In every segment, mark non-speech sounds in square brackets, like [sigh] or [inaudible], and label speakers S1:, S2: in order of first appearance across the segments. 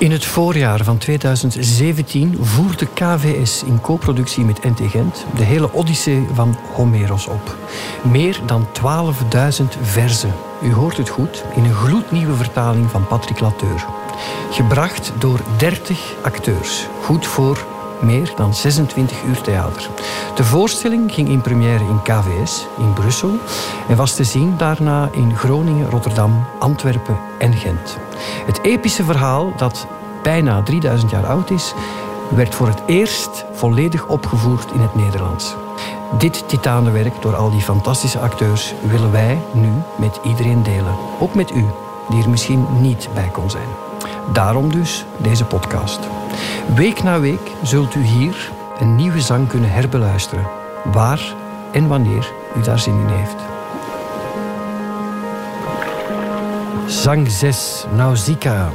S1: In het voorjaar van 2017 voerde KVS in co-productie met NT Gent de hele Odyssee van Homeros op. Meer dan 12.000 verzen. U hoort het goed, in een gloednieuwe vertaling van Patrick Lateur. Gebracht door 30 acteurs. Goed voor meer dan 26 uur theater. De voorstelling ging in première in KVS in Brussel en was te zien daarna in Groningen, Rotterdam, Antwerpen en Gent. Het epische verhaal, dat bijna 3000 jaar oud is, werd voor het eerst volledig opgevoerd in het Nederlands. Dit titanenwerk door al die fantastische acteurs willen wij nu met iedereen delen. Ook met u, die er misschien niet bij kon zijn. Daarom dus deze podcast. Week na week zult u hier een nieuwe zang kunnen herbeluisteren, waar en wanneer u daar zin in heeft. Zang 6, Nausicaa.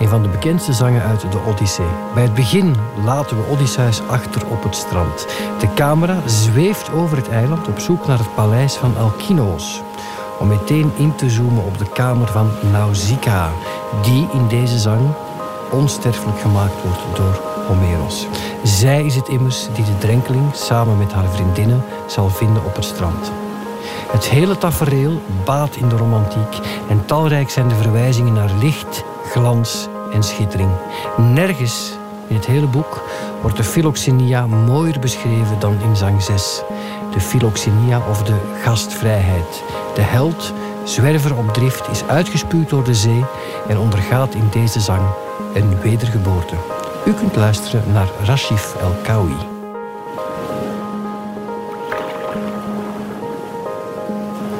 S1: Een van de bekendste zangen uit de Odyssee. Bij het begin laten we Odysseus achter op het strand. De camera zweeft over het eiland op zoek naar het paleis van Alkinoos. Om meteen in te zoomen op de kamer van Nausicaa, die in deze zang onsterfelijk gemaakt wordt door Homeros. Zij is het immers die de drenkeling samen met haar vriendinnen zal vinden op het strand. Het hele tafereel baat in de romantiek en talrijk zijn de verwijzingen naar licht, glans en schittering. Nergens in het hele boek wordt de philoxenia mooier beschreven dan in zang 6. De philoxenia of de gastvrijheid. De held, zwerver op drift, is uitgespuwd door de zee en ondergaat in deze zang een wedergeboorte. U kunt luisteren naar Rashif El Kawi.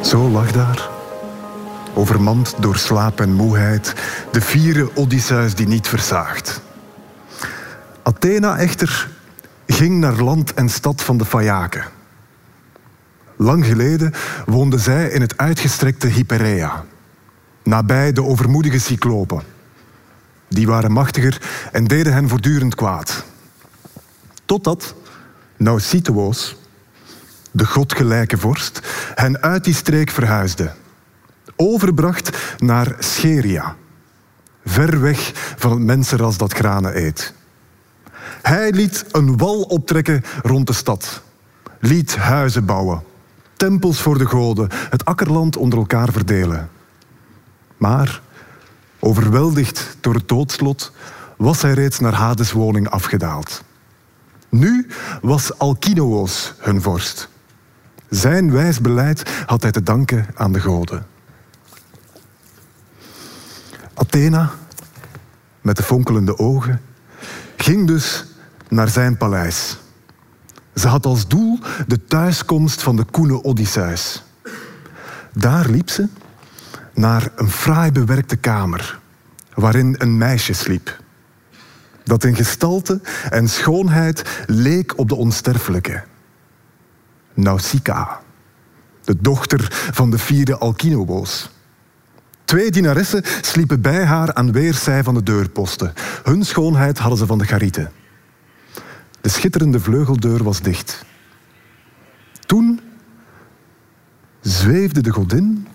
S2: Zo lag daar, overmand door slaap en moeheid, de vierde Odysseus die niet versaagt. Athena echter ging naar land en stad van de Phaeaken. Lang geleden woonde zij in het uitgestrekte Hyperea, nabij de overmoedige cyclopen. Die waren machtiger en deden hen voortdurend kwaad. Totdat Nausithoos, de godgelijke vorst, hen uit die streek verhuisde. Overbracht naar Scheria, ver weg van het mensenras dat granen eet. Hij liet een wal optrekken rond de stad, liet huizen bouwen, tempels voor de goden, het akkerland onder elkaar verdelen. Maar, overweldigd door het doodslot, was hij reeds naar Hades' woning afgedaald. Nu was Alkinoos hun vorst. Zijn wijs beleid had hij te danken aan de goden. Athena, met de fonkelende ogen, ging dus naar zijn paleis. Ze had als doel de thuiskomst van de koene Odysseus. Daar liep ze naar een fraai bewerkte kamer, waarin een meisje sliep. Dat in gestalte en schoonheid leek op de onsterfelijke. Nausicaa, de dochter van de vierde Alkinoos. Twee dienaressen sliepen bij haar aan weerszij van de deurposten. Hun schoonheid hadden ze van de garieten. De schitterende vleugeldeur was dicht. Toen zweefde de godin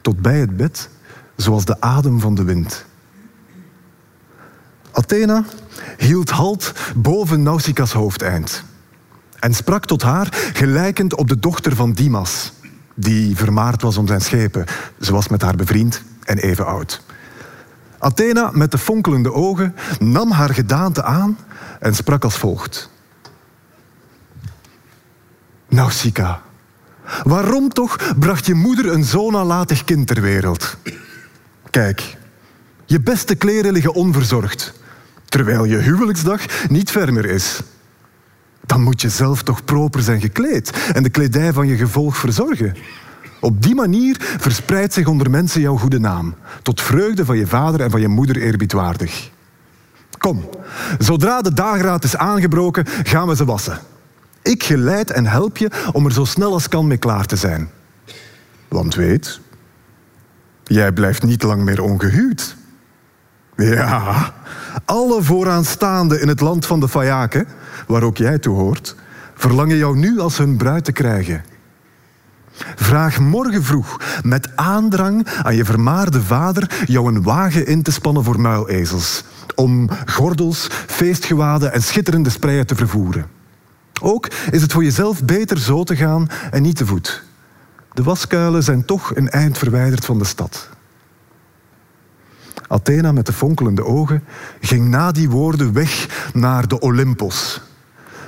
S2: tot bij het bed, zoals de adem van de wind. Athena hield halt boven Nausicaa's hoofdeind en sprak tot haar gelijkend op de dochter van Dimas, die vermaard was om zijn schepen. Ze was met haar bevriend en even oud. Athena, met de fonkelende ogen, nam haar gedaante aan en sprak als volgt. Nausicaa, waarom toch bracht je moeder een zo nalatig kind ter wereld? Kijk, je beste kleren liggen onverzorgd, terwijl je huwelijksdag niet ver meer is. Dan moet je zelf toch proper zijn gekleed en de kledij van je gevolg verzorgen. Op die manier verspreidt zich onder mensen jouw goede naam, tot vreugde van je vader en van je moeder eerbiedwaardig. Kom, zodra de dageraad is aangebroken, gaan we ze wassen. Ik geleid en help je om er zo snel als kan mee klaar te zijn. Want weet, jij blijft niet lang meer ongehuwd. Ja, alle vooraanstaanden in het land van de Phaeaken, waar ook jij toe hoort, verlangen jou nu als hun bruid te krijgen. Vraag morgen vroeg met aandrang aan je vermaarde vader jou een wagen in te spannen voor muilezels, om gordels, feestgewaden en schitterende spreien te vervoeren. Ook is het voor jezelf beter zo te gaan en niet te voet. De waskuilen zijn toch een eind verwijderd van de stad. Athena met de fonkelende ogen ging na die woorden weg naar de Olympos,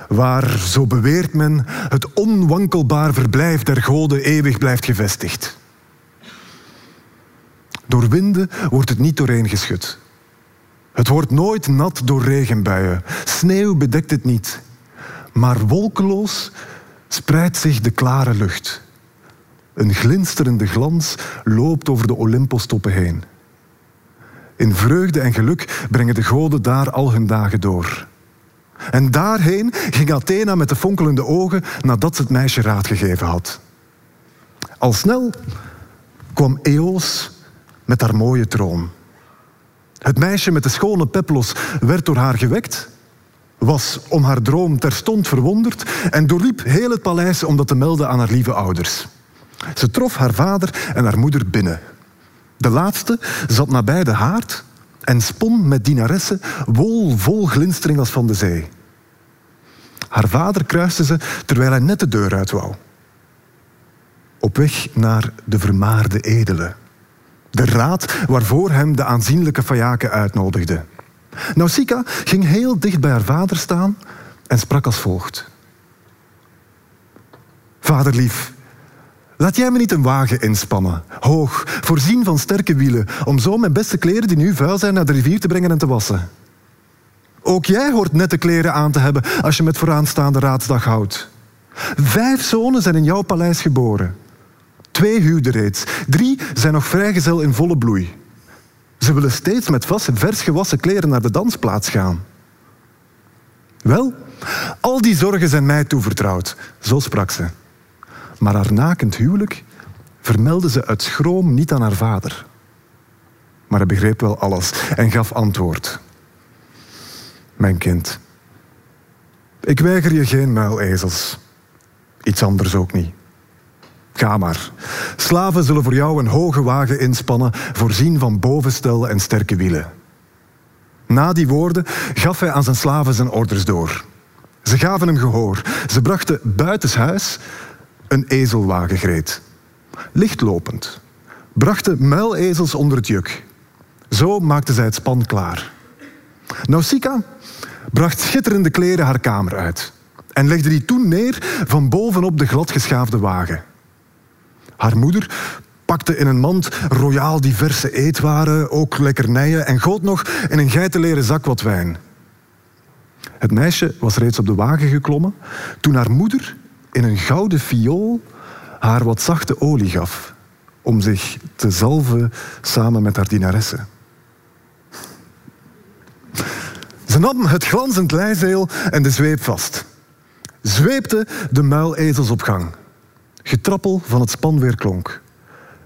S2: waar, zo beweert men, het onwankelbaar verblijf der goden eeuwig blijft gevestigd. Door winden wordt het niet doorheen geschud. Het wordt nooit nat door regenbuien. Sneeuw bedekt het niet. Maar wolkeloos spreidt zich de klare lucht. Een glinsterende glans loopt over de Olympostoppen heen. In vreugde en geluk brengen de goden daar al hun dagen door. En daarheen ging Athena met de fonkelende ogen nadat ze het meisje raad gegeven had. Al snel kwam Eos met haar mooie troon. Het meisje met de schone peplos werd door haar gewekt, was om haar droom terstond verwonderd en doorliep heel het paleis om dat te melden aan haar lieve ouders. Ze trof haar vader en haar moeder binnen. De laatste zat nabij de haard en spon met dienaressen wol vol glinstering als van de zee. Haar vader kruiste ze terwijl hij net de deur uit wou. Op weg naar de vermaarde edele. De raad waarvoor hem de aanzienlijke Fayake uitnodigde. Nausicaa ging heel dicht bij haar vader staan en sprak als volgt. Vaderlief, laat jij me niet een wagen inspannen, hoog, voorzien van sterke wielen, om zo mijn beste kleren die nu vuil zijn naar de rivier te brengen en te wassen. Ook jij hoort nette kleren aan te hebben als je met vooraanstaande raadsdag houdt. Vijf zonen zijn in jouw paleis geboren. Twee huwden reeds. Drie zijn nog vrijgezel in volle bloei. Ze willen steeds met vers gewassen kleren naar de dansplaats gaan. Wel, al die zorgen zijn mij toevertrouwd, zo sprak ze. Maar haar nakend huwelijk vermeldde ze uit schroom niet aan haar vader. Maar hij begreep wel alles en gaf antwoord. Mijn kind, ik weiger je geen muilezels. Iets anders ook niet. Ga maar. Slaven zullen voor jou een hoge wagen inspannen, voorzien van bovenstel en sterke wielen. Na die woorden gaf hij aan zijn slaven zijn orders door. Ze gaven hem gehoor. Ze brachten buitenshuis een ezelwagen gereed. Lichtlopend. Brachten muilezels onder het juk. Zo maakten zij het span klaar. Nausicaa bracht schitterende kleren haar kamer uit en legde die toen neer van bovenop de gladgeschaafde wagen. Haar moeder pakte in een mand royaal diverse eetwaren, ook lekkernijen en goot nog in een geitenleren zak wat wijn. Het meisje was reeds op de wagen geklommen toen haar moeder in een gouden fiool haar wat zachte olie gaf om zich te zalven samen met haar dienaressen. Ze nam het glanzend leizeel en de zweep vast. Zweepte de muilezels op gang. Getrappel van het span weer klonk.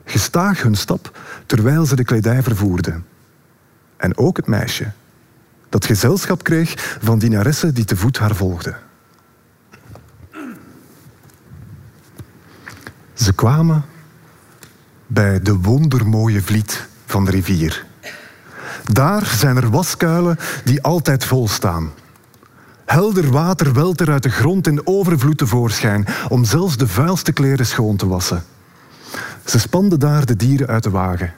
S2: Gestaag hun stap terwijl ze de kledij vervoerden. En ook het meisje, dat gezelschap kreeg van dienaressen die te voet haar volgden. Ze kwamen bij de wondermooie vliet van de rivier. Daar zijn er waskuilen die altijd vol staan. Helder water welt er uit de grond in overvloed tevoorschijn om zelfs de vuilste kleren schoon te wassen. Ze spanden daar de dieren uit de wagen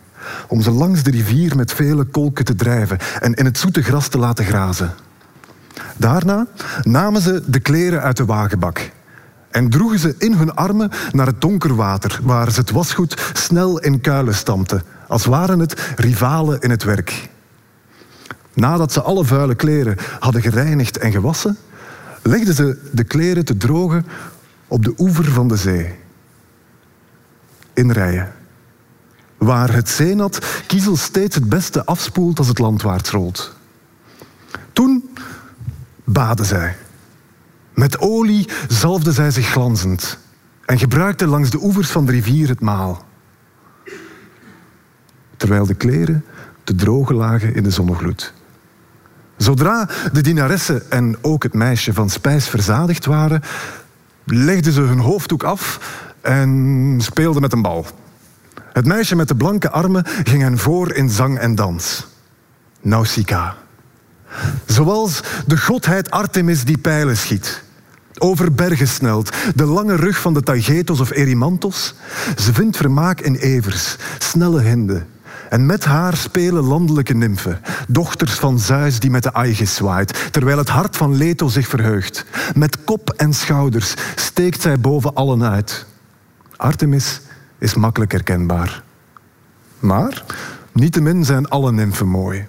S2: om ze langs de rivier met vele kolken te drijven en in het zoete gras te laten grazen. Daarna namen ze de kleren uit de wagenbak en droegen ze in hun armen naar het donker water, waar ze het wasgoed snel in kuilen stampten, als waren het rivalen in het werk. Nadat ze alle vuile kleren hadden gereinigd en gewassen, legden ze de kleren te drogen op de oever van de zee. In rijen. Waar het zeenat kiezel steeds het beste afspoelt als het landwaarts rolt. Toen baden zij. Met olie zalfde zij zich glanzend en gebruikte langs de oevers van de rivier het maal. Terwijl de kleren te drogen lagen in de zonnegloed. Zodra de dienaressen en ook het meisje van spijs verzadigd waren, legden ze hun hoofddoek af en speelde met een bal. Het meisje met de blanke armen ging hen voor in zang en dans. Nausicaa. Zoals de godheid Artemis die pijlen schiet. Over bergen snelt, de lange rug van de Taygetos of Erymanthos. Ze vindt vermaak in evers, snelle hinden. En met haar spelen landelijke nymfen, dochters van Zeus die met de Aegis zwaait, terwijl het hart van Leto zich verheugt. Met kop en schouders steekt zij boven allen uit. Artemis is makkelijk herkenbaar. Maar niettemin zijn alle nymfen mooi.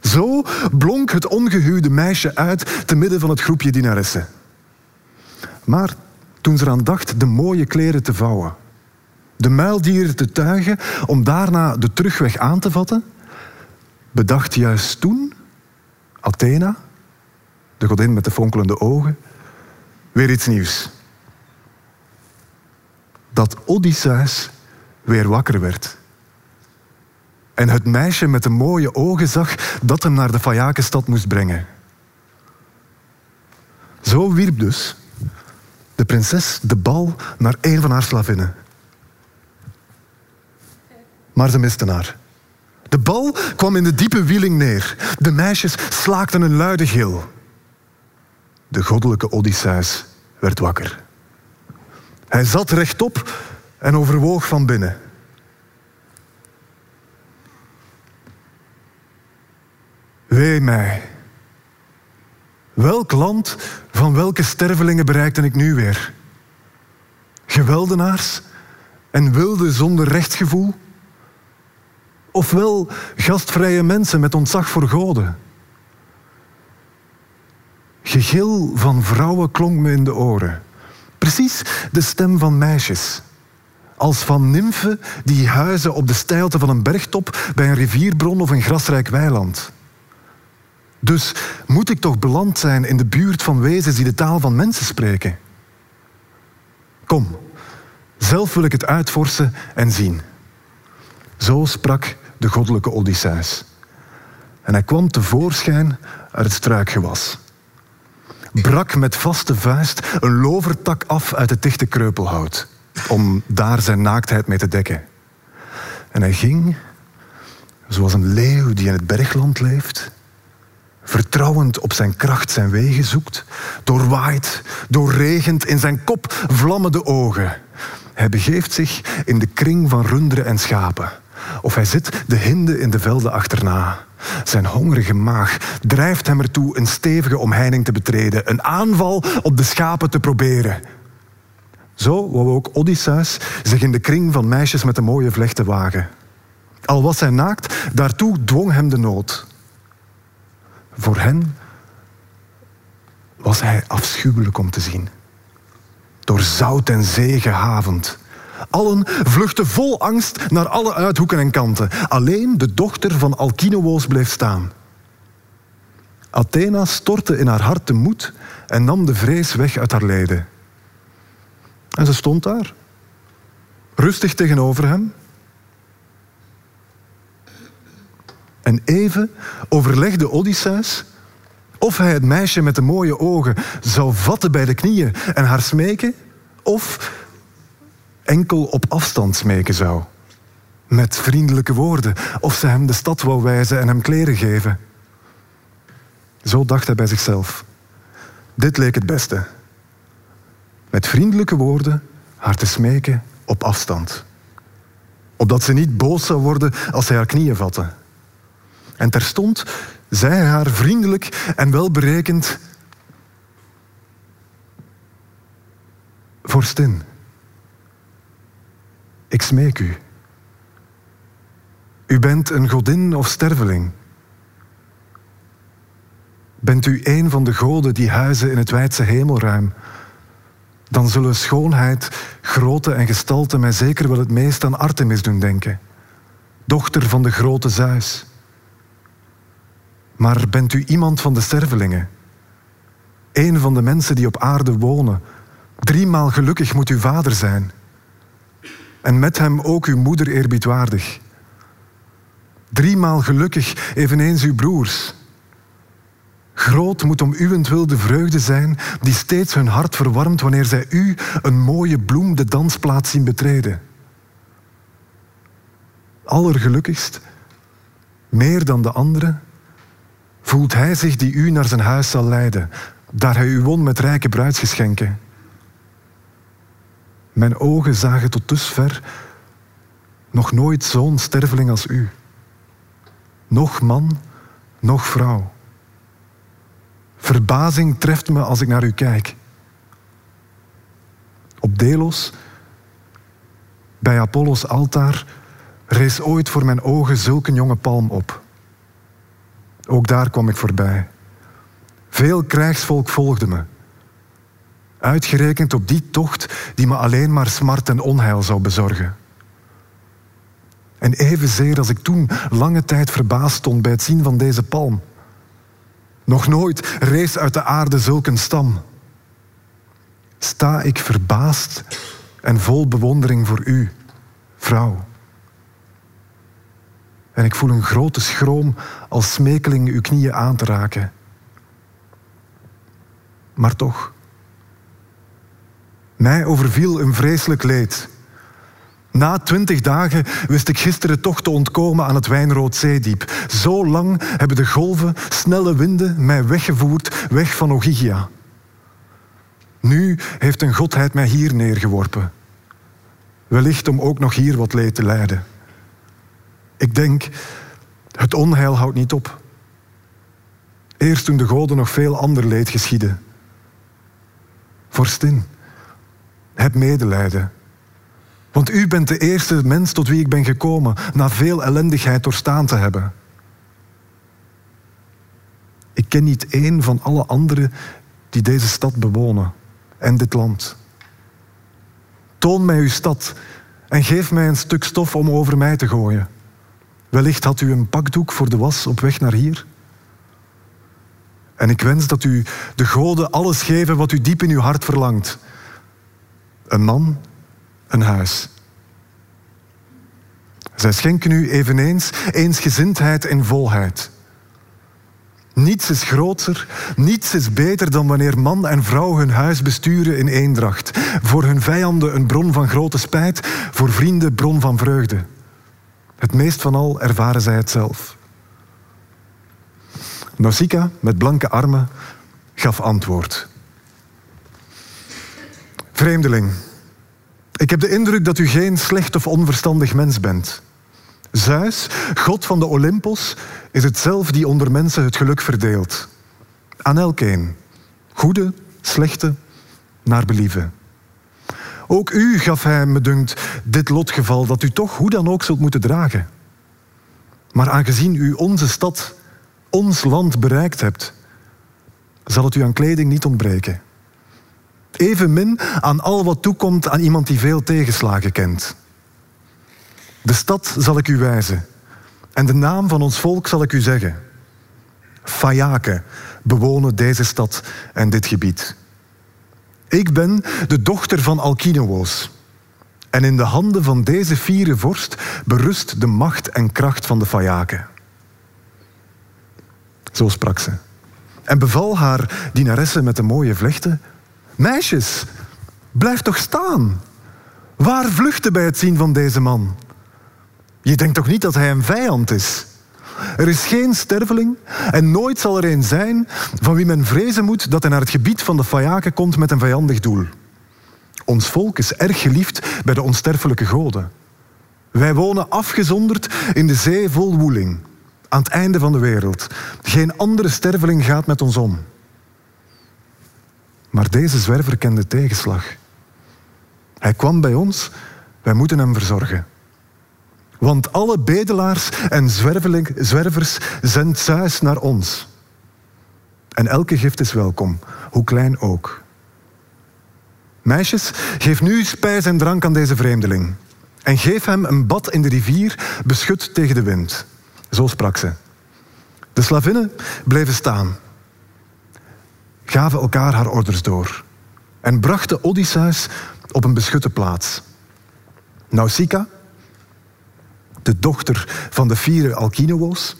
S2: Zo blonk het ongehuwde meisje uit te midden van het groepje dienaressen. Maar toen ze eraan dacht de mooie kleren te vouwen, de muildieren te tuigen om daarna de terugweg aan te vatten, bedacht juist toen Athena, de godin met de fonkelende ogen, weer iets nieuws. Dat Odysseus weer wakker werd. En het meisje met de mooie ogen zag dat hem naar de Fajakenstad moest brengen. Zo wierp dus de prinses de bal naar een van haar slavinnen. Maar ze miste haar. De bal kwam in de diepe wieling neer. De meisjes slaakten een luide gil. De goddelijke Odysseus werd wakker. Hij zat rechtop en overwoog van binnen. Wee mij. Welk land van welke stervelingen bereikte ik nu weer? Geweldenaars en wilden zonder rechtsgevoel? Ofwel gastvrije mensen met ontzag voor goden? Gegil van vrouwen klonk me in de oren. Precies de stem van meisjes. Als van nymfen die huizen op de steilte van een bergtop bij een rivierbron of een grasrijk weiland. Dus moet ik toch beland zijn in de buurt van wezens die de taal van mensen spreken? Kom, zelf wil ik het uitvorsen en zien. Zo sprak de goddelijke Odysseus. En hij kwam tevoorschijn uit het struikgewas. Brak met vaste vuist een lovertak af uit het dichte kreupelhout, om daar zijn naaktheid mee te dekken. En hij ging, zoals een leeuw die in het bergland leeft, vertrouwend op zijn kracht zijn wegen zoekt, doorwaait, doorregend, in zijn kop vlammen de ogen. Hij begeeft zich in de kring van runderen en schapen. Of hij zit de hinde in de velden achterna. Zijn hongerige maag drijft hem ertoe een stevige omheining te betreden, een aanval op de schapen te proberen. Zo wou ook Odysseus zich in de kring van meisjes met de mooie vlechten wagen. Al was hij naakt, daartoe dwong hem de nood. Voor hen was hij afschuwelijk om te zien. Door zout en zee gehavend. Allen vluchtten vol angst naar alle uithoeken en kanten. Alleen de dochter van Alkinoos bleef staan. Athena stortte in haar hart de moed en nam de vrees weg uit haar leden. En ze stond daar, rustig tegenover hem, En even overlegde Odysseus of hij het meisje met de mooie ogen zou vatten bij de knieën en haar smeken, of enkel op afstand smeken zou. Met vriendelijke woorden, of ze hem de stad wou wijzen en hem kleren geven. Zo dacht hij bij zichzelf. Dit leek het beste. Met vriendelijke woorden haar te smeken op afstand. Opdat ze niet boos zou worden als hij haar knieën vatte. En terstond zei hij haar vriendelijk en welberekend: Vorstin, ik smeek u. U bent een godin of sterveling. Bent u een van de goden die huizen in het wijdse hemelruim? Dan zullen schoonheid, grootte en gestalte mij zeker wel het meest aan Artemis doen denken, dochter van de grote Zeus. Maar bent u iemand van de stervelingen? Een van de mensen die op aarde wonen. Driemaal gelukkig moet uw vader zijn. En met hem ook uw moeder eerbiedwaardig. Driemaal gelukkig eveneens uw broers. Groot moet om uwentwil de vreugde zijn die steeds hun hart verwarmt wanneer zij u een mooie bloem de dansplaats zien betreden. Allergelukkigst, meer dan de anderen, voelt hij zich die u naar zijn huis zal leiden, daar hij u won met rijke bruidsgeschenken. Mijn ogen zagen tot dusver nog nooit zo'n sterveling als u. Nog man, nog vrouw. Verbazing treft me als ik naar u kijk. Op Delos, bij Apollo's altaar, rees ooit voor mijn ogen zulke jonge palm op. Ook daar kwam ik voorbij. Veel krijgsvolk volgde me. Uitgerekend op die tocht die me alleen maar smart en onheil zou bezorgen. En evenzeer als ik toen lange tijd verbaasd stond bij het zien van deze palm. Nog nooit rees uit de aarde zulk een stam. Sta ik verbaasd en vol bewondering voor u, vrouw. En ik voel een grote schroom als smekeling uw knieën aan te raken. Maar toch, mij overviel een vreselijk leed. Na twintig dagen wist ik gisteren toch te ontkomen aan het Wijnrood Zeediep. Zo lang hebben de golven, snelle winden mij weggevoerd, weg van Ogygia. Nu heeft een godheid mij hier neergeworpen. Wellicht om ook nog hier wat leed te lijden. Ik denk, het onheil houdt niet op. Eerst toen de goden nog veel ander leed geschiedde. Vorstin, heb medelijden. Want u bent de eerste mens tot wie ik ben gekomen, na veel ellendigheid doorstaan te hebben. Ik ken niet één van alle anderen die deze stad bewonen en dit land. Toon mij uw stad en geef mij een stuk stof om over mij te gooien. Wellicht had u een pakdoek voor de was op weg naar hier. En ik wens dat u de goden alles geven wat u diep in uw hart verlangt. Een man, een huis. Zij schenken u eveneens eensgezindheid en volheid. Niets is groter, niets is beter dan wanneer man en vrouw hun huis besturen in eendracht. Voor hun vijanden een bron van grote spijt, voor vrienden bron van vreugde. Het meest van al ervaren zij het zelf. Nausicaa, met blanke armen, gaf antwoord. Vreemdeling, ik heb de indruk dat u geen slecht of onverstandig mens bent. Zeus, god van de Olympos, is het zelf die onder mensen het geluk verdeelt. Aan elkeen. Goede, slechte, naar believen. Ook u gaf hij, me dunkt, dit lotgeval dat u toch hoe dan ook zult moeten dragen. Maar aangezien u onze stad, ons land bereikt hebt, zal het u aan kleding niet ontbreken. Evenmin aan al wat toekomt aan iemand die veel tegenslagen kent. De stad zal ik u wijzen en de naam van ons volk zal ik u zeggen. Fayaken bewonen deze stad en dit gebied. Ik ben de dochter van Alkinoos. En in de handen van deze vierde vorst berust de macht en kracht van de Fayaken. Zo sprak ze. En beval haar dienaresse met de mooie vlechten Meisjes, blijf toch staan. Waar vluchten bij het zien van deze man? Je denkt toch niet dat hij een vijand is? Er is geen sterveling en nooit zal er een zijn van wie men vrezen moet dat hij naar het gebied van de Fayaken komt met een vijandig doel. Ons volk is erg geliefd bij de onsterfelijke goden. Wij wonen afgezonderd in de zee vol woeling, aan het einde van de wereld. Geen andere sterveling gaat met ons om. Maar deze zwerver kende tegenslag. Hij kwam bij ons, wij moeten hem verzorgen. Want alle bedelaars en zwervers zendt Zeus naar ons. En elke gift is welkom, hoe klein ook. Meisjes, geef nu spijs en drank aan deze vreemdeling. En geef hem een bad in de rivier, beschut tegen de wind. Zo sprak ze. De slavinnen bleven staan gaven elkaar haar orders door en brachten Odysseus op een beschutte plaats. Nausicaa, de dochter van de vierde Alkinoos,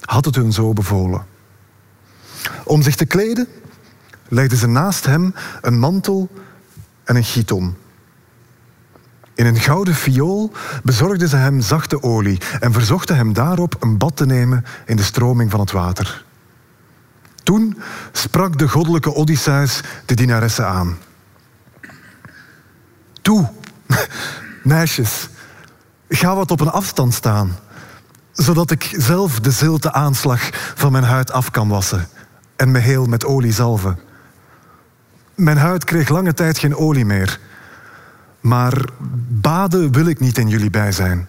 S2: had het hun zo bevolen. Om zich te kleden legden ze naast hem een mantel en een giton. In een gouden viool bezorgden ze hem zachte olie en verzochten hem daarop een bad te nemen in de stroming van het water. Toen sprak de goddelijke Odysseus de dienaressen aan. Toe, [laughs] meisjes, ga wat op een afstand staan, zodat ik zelf de zilte aanslag van mijn huid af kan wassen en me heel met olie zalven. Mijn huid kreeg lange tijd geen olie meer. Maar baden wil ik niet in jullie bij zijn.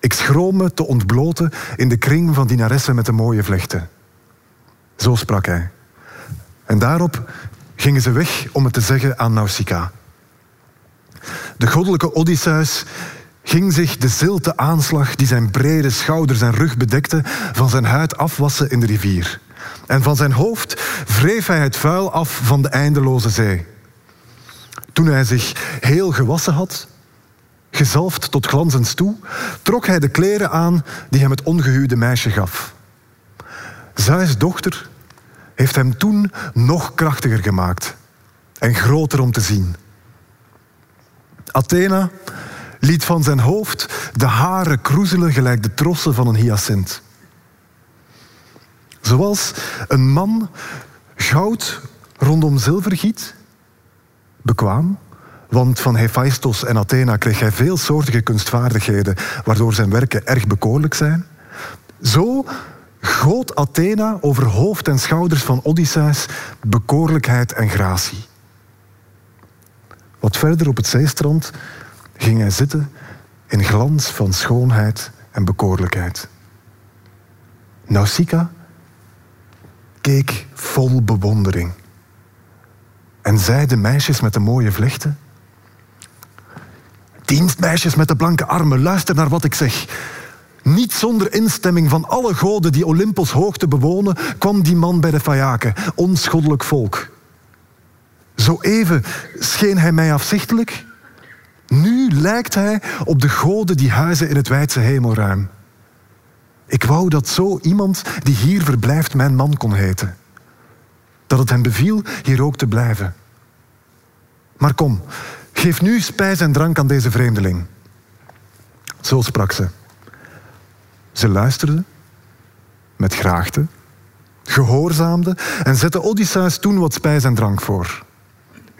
S2: Ik schroom me te ontbloten in de kring van dienaressen met de mooie vlechten. Zo sprak hij. En daarop gingen ze weg om het te zeggen aan Nausicaa. De goddelijke Odysseus ging zich de zilte aanslag die zijn brede schouders en rug bedekte van zijn huid afwassen in de rivier. En van zijn hoofd wreef hij het vuil af van de eindeloze zee. Toen hij zich heel gewassen had, gezalfd tot glanzens toe, trok hij de kleren aan die hem het ongehuwde meisje gaf. Zeus dochter heeft hem toen nog krachtiger gemaakt en groter om te zien. Athena liet van zijn hoofd de haren kroezelen gelijk de trossen van een hyacint. Zoals een man goud rondom zilver giet, bekwaam, want van Hephaistos en Athena kreeg hij veelsoortige kunstvaardigheden, waardoor zijn werken erg bekoorlijk zijn. Zo goot Athena over hoofd en schouders van Odysseus bekoorlijkheid en gratie. Wat verder op het zeestrand ging hij zitten in glans van schoonheid en bekoorlijkheid. Nausicaa keek vol bewondering en zei de meisjes met de mooie vlechten: Dienstmeisjes met de blanke armen, luister naar wat ik zeg. Niet zonder instemming van alle goden die Olympos hoogte bewonen, kwam die man bij de Phaeaken, ons volk. Zo even scheen hij mij afzichtelijk. Nu lijkt hij op de goden die huizen in het wijdse hemelruim. Ik wou dat zo iemand die hier verblijft mijn man kon heten. Dat het hem beviel hier ook te blijven. Maar kom, geef nu spijs en drank aan deze vreemdeling. Zo sprak ze. Ze luisterde met graagte, gehoorzaamde en zette Odysseus toen wat spijs en drank voor.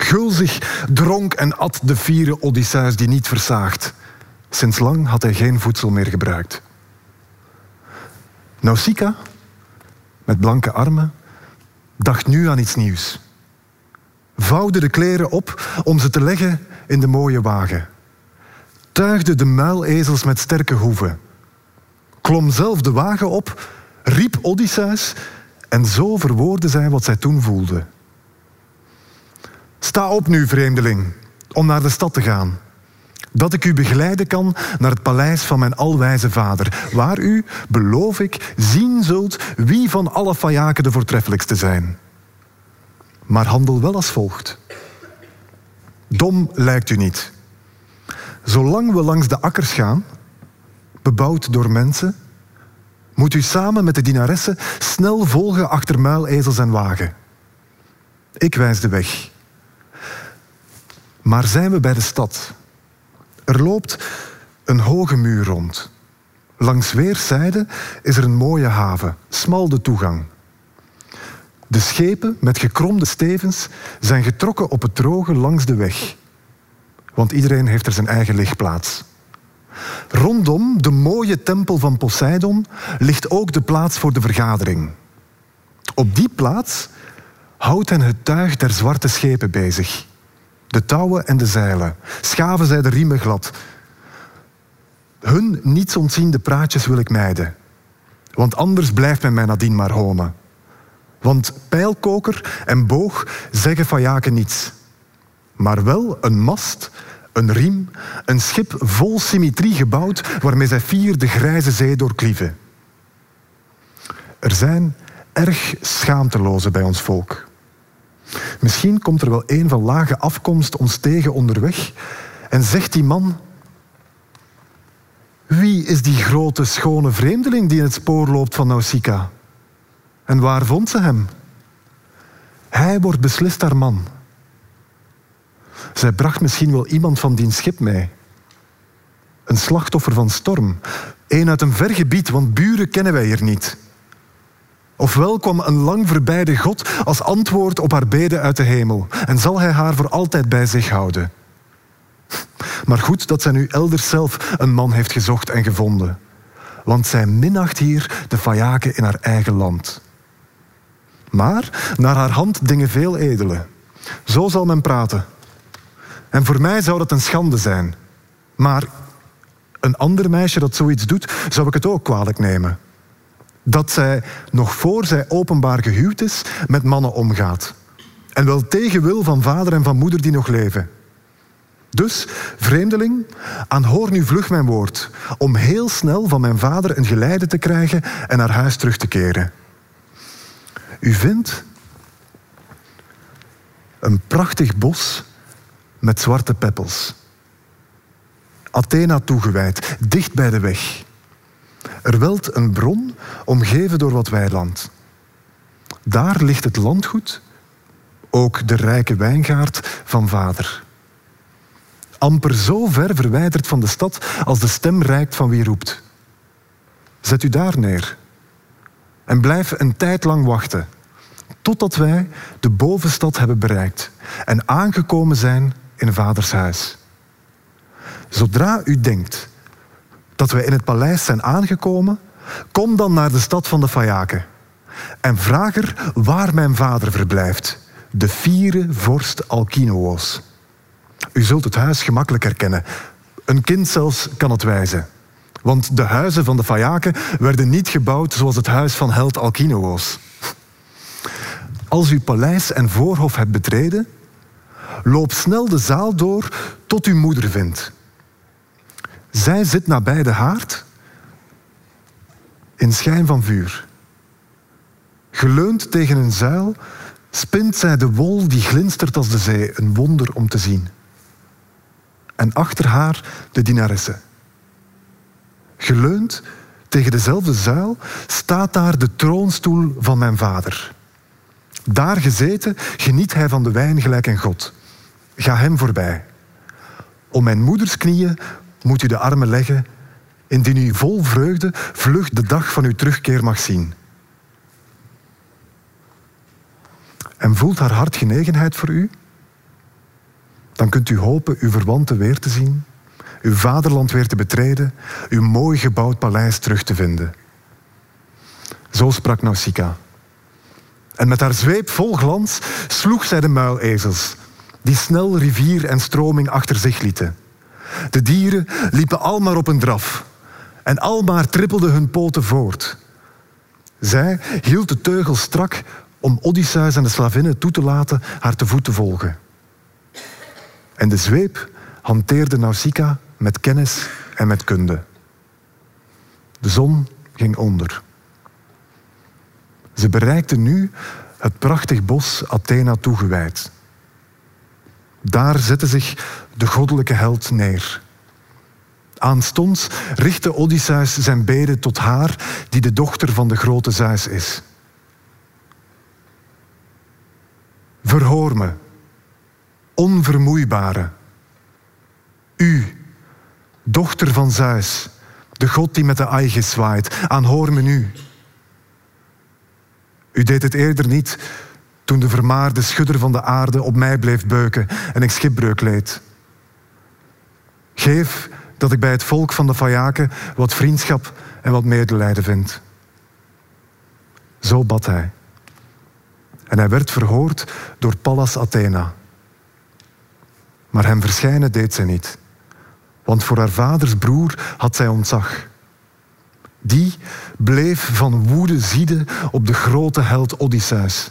S2: Gulzig dronk en at de vierde Odysseus die niet versaagt. Sinds lang had hij geen voedsel meer gebruikt. Nausicaa, met blanke armen, dacht nu aan iets nieuws. Vouwde de kleren op om ze te leggen in de mooie wagen. Tuigde de muilezels met sterke hoeven. Klom zelf de wagen op, riep Odysseus en zo verwoordde zij wat zij toen voelde. Sta op nu, vreemdeling, om naar de stad te gaan. Dat ik u begeleiden kan naar het paleis van mijn alwijze vader, waar u, beloof ik, zien zult wie van alle Fajaken de voortreffelijkste zijn. Maar handel wel als volgt. Dom lijkt u niet. Zolang we langs de akkers gaan, bebouwd door mensen, moet u samen met de dienaressen snel volgen achter muilezels en wagen. Ik wijs de weg. Maar zijn we bij de stad? Er loopt een hoge muur rond. Langs weerszijden is er een mooie haven, smal de toegang. De schepen met gekromde stevens zijn getrokken op het droge langs de weg. Want iedereen heeft er zijn eigen ligplaats. Rondom de mooie tempel van Poseidon ligt ook de plaats voor de vergadering. Op die plaats houdt hen het tuig der zwarte schepen bezig. De touwen en de zeilen. Schaven zij de riemen glad. Hun niets ontziende praatjes wil ik mijden. Want anders blijft men mij nadien maar honen. Want pijlkoker en boog zeggen van jaken niets. Maar wel een mast, een riem, een schip vol symmetrie gebouwd waarmee zij vier de grijze zee doorklieven. Er zijn erg schaamtelozen bij ons volk. Misschien komt er wel een van lage afkomst ons tegen onderweg en zegt die man: Wie is die grote, schone vreemdeling die in het spoor loopt van Nausicaa? En waar vond ze hem? Hij wordt beslist haar man. Zij bracht misschien wel iemand van die schip mee. Een slachtoffer van storm. Een uit een ver gebied, want buren kennen wij hier niet. Ofwel kwam een lang verbijde God als antwoord op haar beden uit de hemel en zal hij haar voor altijd bij zich houden. Maar goed dat zij nu elders zelf een man heeft gezocht en gevonden. Want zij minacht hier de Fayaken in haar eigen land. Maar naar haar hand dingen veel edele. Zo zal men praten. En voor mij zou dat een schande zijn. Maar een ander meisje dat zoiets doet, zou ik het ook kwalijk nemen. Dat zij, nog voor zij openbaar gehuwd is, met mannen omgaat. En wel tegen wil van vader en van moeder die nog leven. Dus, vreemdeling, aanhoor nu vlug mijn woord, om heel snel van mijn vader een geleide te krijgen en naar huis terug te keren. U vindt een prachtig bos met zwarte peppels. Athena toegewijd, dicht bij de weg. Er welt een bron, omgeven door wat weiland. Daar ligt het landgoed, ook de rijke wijngaard van vader. Amper zo ver verwijderd van de stad als de stem reikt van wie roept. Zet u daar neer en blijf een tijd lang wachten, totdat wij de bovenstad hebben bereikt en aangekomen zijn in vaders huis. Zodra u denkt dat wij in het paleis zijn aangekomen, kom dan naar de stad van de Fayaken en vraag er waar mijn vader verblijft, de vierde vorst Alkinoos. U zult het huis gemakkelijk herkennen. Een kind zelfs kan het wijzen. Want de huizen van de Fayaken werden niet gebouwd zoals het huis van held Alkinoos. Als u paleis en voorhof hebt betreden, loop snel de zaal door tot uw moeder vindt. Zij zit nabij de haard in schijn van vuur. Geleund tegen een zuil spint zij de wol die glinstert als de zee, een wonder om te zien. En achter haar de dienaresse. Geleund tegen dezelfde zuil staat daar de troonstoel van mijn vader. Daar gezeten geniet hij van de wijn gelijk een god. Ga hem voorbij. Om mijn moeders knieën moet u de armen leggen, indien u vol vreugde vlug de dag van uw terugkeer mag zien. En voelt haar hart genegenheid voor u? Dan kunt u hopen uw verwanten weer te zien, uw vaderland weer te betreden, uw mooi gebouwd paleis terug te vinden. Zo sprak Nausicaa. En met haar zweep vol glans sloeg zij de muilezels, die snel rivier en stroming achter zich lieten. De dieren liepen al maar op een draf en al maar trippelden hun poten voort. Zij hield de teugel strak om Odysseus en de slavinnen toe te laten haar te voet te volgen. En de zweep hanteerde Nausicaa met kennis en met kunde. De zon ging onder. Ze bereikte nu het prachtig bos Athena toegewijd. Daar zette zich de goddelijke held neer. Aanstonds richtte Odysseus zijn beden tot haar, die de dochter van de grote Zeus is. Verhoor me, onvermoeibare. U, dochter van Zeus, de god die met de Aigis zwaait, aanhoor me nu. U deed het eerder niet de vermaarde schudder van de aarde op mij bleef beuken en ik schipbreuk leed. Geef dat ik bij het volk van de Fayaken wat vriendschap en wat medelijden vind. Zo bad hij. En hij werd verhoord door Pallas Athena. Maar hem verschijnen deed zij niet, want voor haar vaders broer had zij ontzag. Die bleef van woede zieden op de grote held Odysseus,